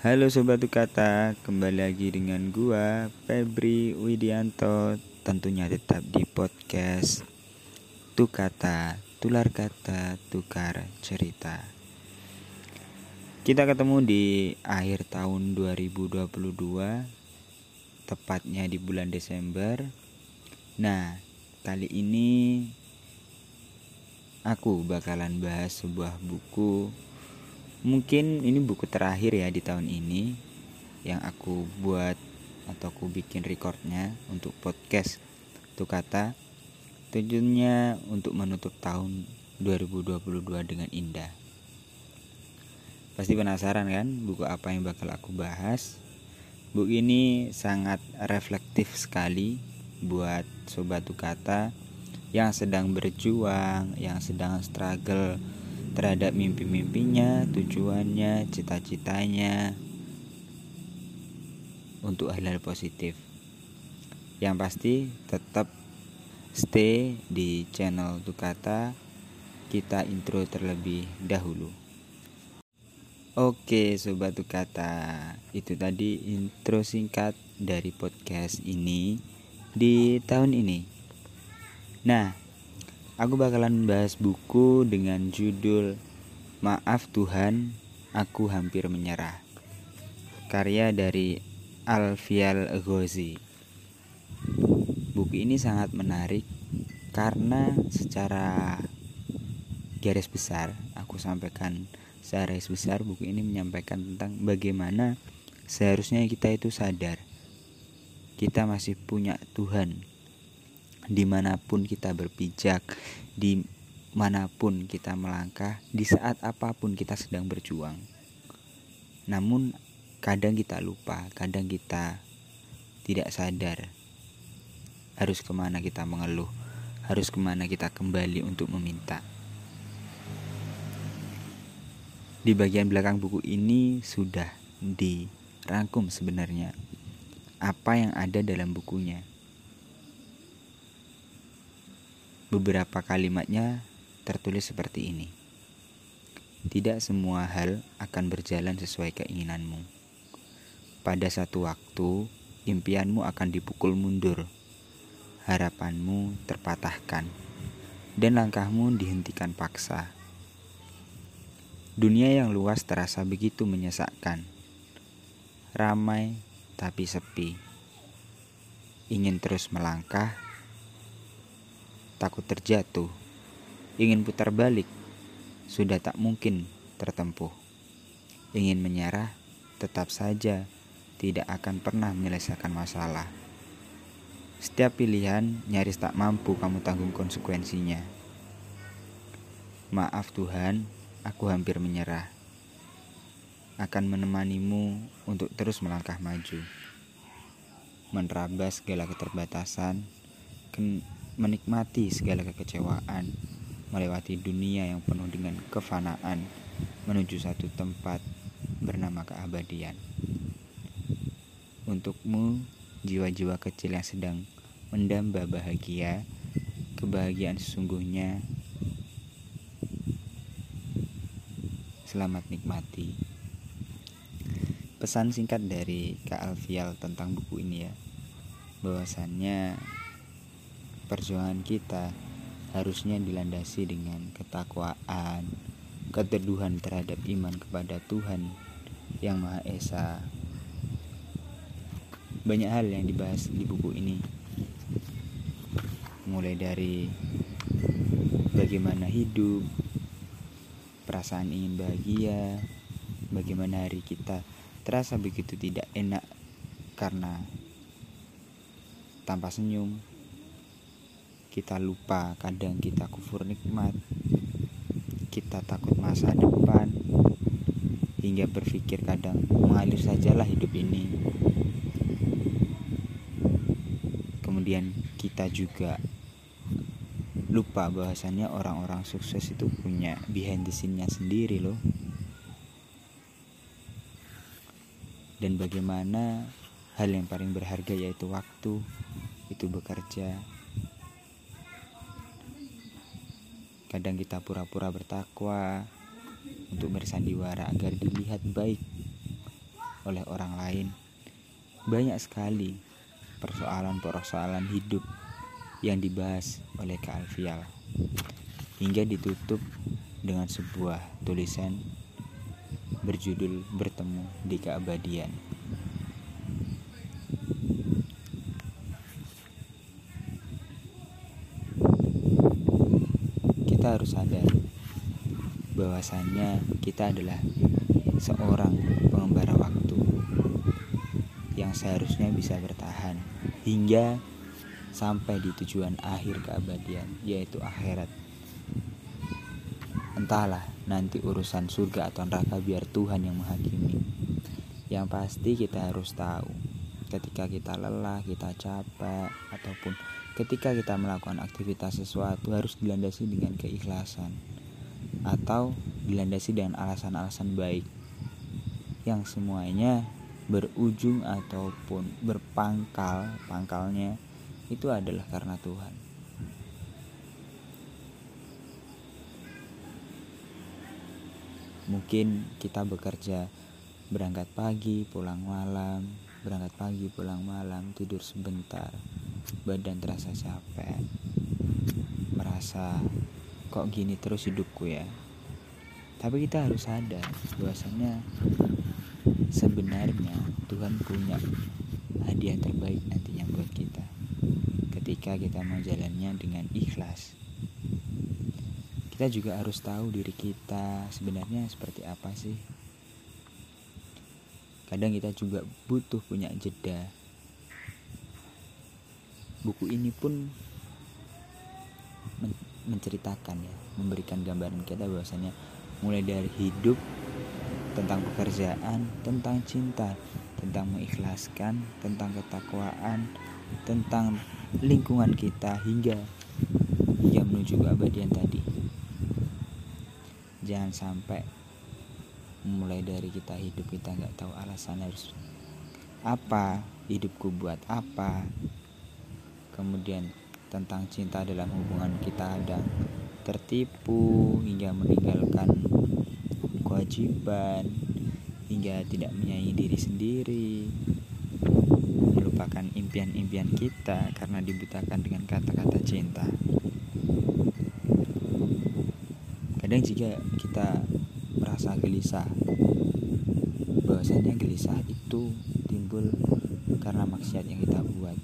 Halo Sobat Tukata, kembali lagi dengan gua Febri Widianto Tentunya tetap di podcast Tukata, tular kata, tukar cerita. Kita ketemu di akhir tahun 2022 Tepatnya di bulan Desember. Nah, kali ini Aku bakalan bahas sebuah buku mungkin ini buku terakhir ya di tahun ini yang aku buat atau aku bikin recordnya untuk podcast itu kata. Tujuannya untuk menutup tahun 2022 dengan indah. Pasti penasaran kan buku apa yang bakal aku bahas? Buku ini sangat reflektif sekali buat sobat tukata yang sedang berjuang yang sedang struggle terhadap mimpi-mimpinya, tujuannya, cita-citanya untuk hal-hal positif. Yang pasti tetap stay di channel Tukata. Kita intro terlebih dahulu. Oke, sobat Tukata. Itu tadi intro singkat dari podcast ini di tahun ini. Nah, Aku bakalan bahas buku dengan judul Maaf Tuhan, Aku Hampir Menyerah. Karya dari Alfial Ghozi. Buku ini sangat menarik karena secara garis besar aku sampaikan secara garis besar buku ini menyampaikan tentang bagaimana seharusnya kita itu sadar kita masih punya Tuhan di mana pun kita berpijak, di mana pun kita melangkah, di saat apa pun kita sedang berjuang. Namun kadang kita lupa, kadang kita tidak sadar harus ke mana kita mengeluh, harus ke mana kita kembali untuk meminta. Di bagian belakang buku ini sudah dirangkum sebenarnya apa yang ada dalam bukunya Beberapa kalimatnya tertulis seperti ini. Tidak semua hal akan berjalan sesuai keinginanmu. Pada satu waktu, impianmu akan dipukul mundur, harapanmu terpatahkan, dan langkahmu dihentikan paksa. Dunia yang luas terasa begitu menyesakkan, ramai tapi sepi. Ingin terus melangkah, takut terjatuh, ingin putar balik, sudah tak mungkin tertempuh. Ingin menyerah, tetap saja tidak akan pernah menyelesaikan masalah. Setiap pilihan nyaris tak mampu kamu tanggung konsekuensinya. Maaf Tuhan, aku hampir menyerah. Akan menemanimu untuk terus melangkah maju. Menerabas segala keterbatasan, menikmati segala kekecewaan, melewati dunia yang penuh dengan kefanaan, menuju satu tempat bernama keabadian. Untukmu, jiwa-jiwa kecil yang sedang mendamba bahagia, kebahagiaan sesungguhnya. Selamat nikmati. Pesan singkat dari Kak Alfial tentang buku ini ya. Bahwasannya perjuangan kita harusnya dilandasi dengan ketakwaan, keteduhan terhadap iman kepada Tuhan yang Maha Esa. Banyak hal yang dibahas di buku ini. Mulai dari bagaimana hidup, perasaan ingin bahagia, bagaimana hari kita terasa begitu tidak enak karena tanpa senyum, kita lupa kadang kita kufur nikmat kita takut masa depan hingga berpikir kadang mengalir sajalah hidup ini. Kemudian kita juga lupa bahwasannya orang-orang sukses itu punya behind the scene-nya sendiri loh. Dan bagaimana hal yang paling berharga yaitu waktu itu bekerja Kadang kita pura-pura bertakwa untuk bersandiwara agar dilihat baik. oleh orang lain. Banyak sekali persoalan-persoalan hidup yang dibahas oleh Kak Alfial hingga ditutup dengan sebuah tulisan berjudul Bertemu di Keabadian. Harus sadar bahwasannya kita adalah seorang pengembara waktu yang seharusnya bisa bertahan hingga sampai di tujuan akhir keabadian yaitu akhirat. Entahlah nanti urusan surga atau neraka biar Tuhan yang menghakimi. Yang pasti kita harus tahu ketika kita lelah, kita capek ataupun ketika kita melakukan aktivitas sesuatu harus dilandasi dengan keikhlasan atau dilandasi dengan alasan-alasan baik yang semuanya berujung ataupun berpangkal pangkalnya itu adalah karena Tuhan. Mungkin kita bekerja berangkat pagi, pulang malam, berangkat pagi, pulang malam, tidur sebentar, badan terasa capek, merasa kok gini terus hidupku ya? Tapi kita harus sadar bahwasanya sebenarnya Tuhan punya hadiah terbaik nantinya buat kita ketika kita mau jalannya dengan ikhlas. Kita juga harus tahu diri kita sebenarnya seperti apa sih. Kadang kita juga butuh punya jeda buku ini pun menceritakan ya memberikan gambaran kita bahwasanya mulai dari hidup tentang pekerjaan tentang cinta tentang mengikhlaskan tentang ketakwaan tentang lingkungan kita hingga hingga menuju keabadian tadi. Jangan sampai mulai dari kita hidup kita nggak tahu alasan harus apa hidupku buat apa kemudian tentang cinta dalam hubungan kita kadang tertipu hingga meninggalkan kewajiban hingga tidak menyayangi diri sendiri melupakan impian-impian kita karena dibutakan dengan kata-kata cinta. Kadang jika kita merasa gelisah. Bahwasanya gelisah itu timbul karena maksiat yang kita buat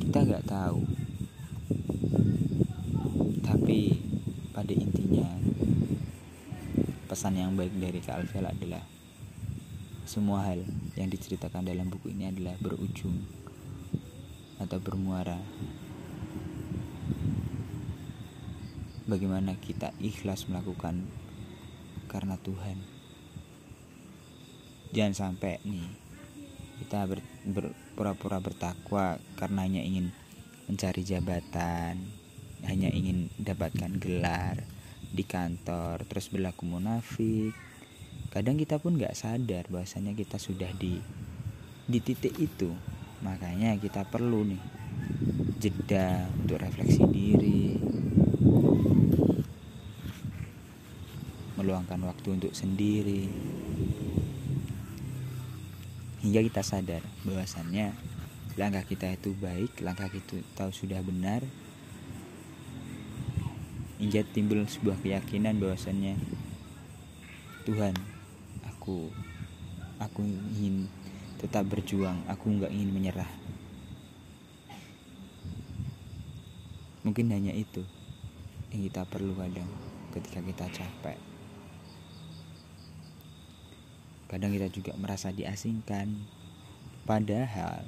kita nggak tahu. Tapi pada intinya pesan yang baik dari Kak Alvel adalah semua hal yang diceritakan dalam buku ini adalah berujung atau bermuara bagaimana kita ikhlas melakukan karena Tuhan. Jangan sampai nih kita ber, berpura-pura bertakwa karena hanya ingin mencari jabatan hanya ingin dapatkan gelar di kantor terus berlaku munafik. Kadang kita pun nggak sadar bahwasanya kita sudah di di titik itu. Makanya kita perlu nih jeda untuk refleksi diri. Meluangkan waktu untuk sendiri hingga kita sadar bahwasannya langkah kita itu baik langkah kita tahu sudah benar. Hingga timbul sebuah keyakinan bahwasannya Tuhan aku aku ingin tetap berjuang aku nggak ingin menyerah. Mungkin hanya itu yang kita perlu kadang ketika kita capek kadang kita juga merasa diasingkan. Padahal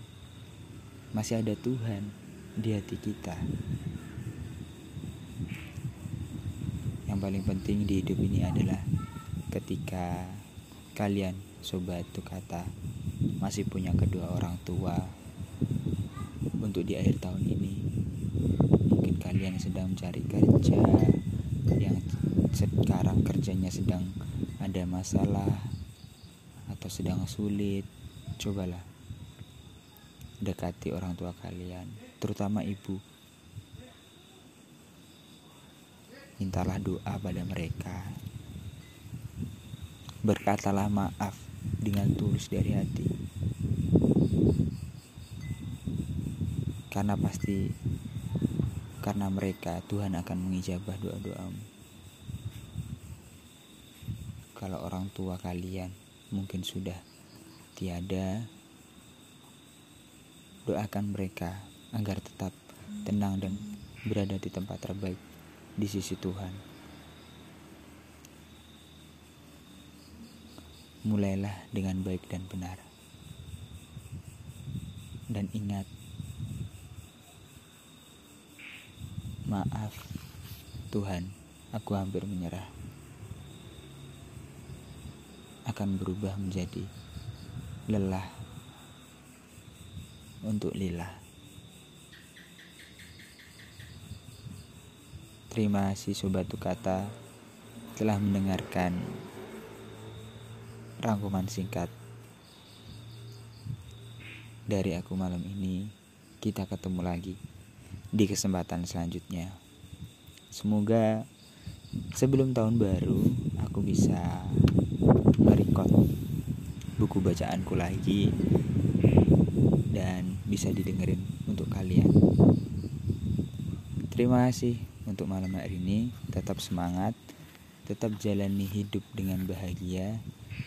masih ada Tuhan di hati kita. Yang paling penting di hidup ini adalah ketika kalian sobat itu kata masih punya kedua orang tua untuk di akhir tahun ini. Mungkin kalian sedang mencari kerja yang sekarang kerjanya sedang ada masalah atau sedang sulit cobalah dekati orang tua kalian terutama ibu mintalah doa pada mereka. Berkatalah maaf dengan tulus dari hati. Karena pasti karena mereka Tuhan akan mengijabah doa-doamu. Kalau orang tua kalian mungkin sudah tiada, doakan mereka agar tetap tenang dan berada di tempat terbaik di sisi Tuhan. Mulailah dengan baik dan benar. Dan ingat, maaf Tuhan, aku hampir menyerah. Akan berubah menjadi lelah untuk lillah. Terima kasih Sobat Tukata telah mendengarkan rangkuman singkat dari aku malam ini. Kita ketemu lagi di kesempatan selanjutnya. Semoga sebelum tahun baru aku bisa merekod buku bacaanku lagi dan bisa didengerin untuk kalian. Terima kasih untuk malam hari ini. Tetap semangat tetap jalani hidup dengan bahagia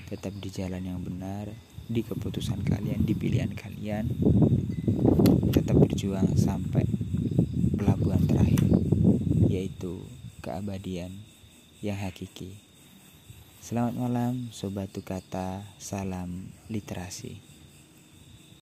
tetap di jalan yang benar di keputusan kalian di pilihan kalian. Tetap berjuang sampai pelabuhan terakhir yaitu keabadian yang hakiki Selamat malam Sobat Tukata. Salam Literasi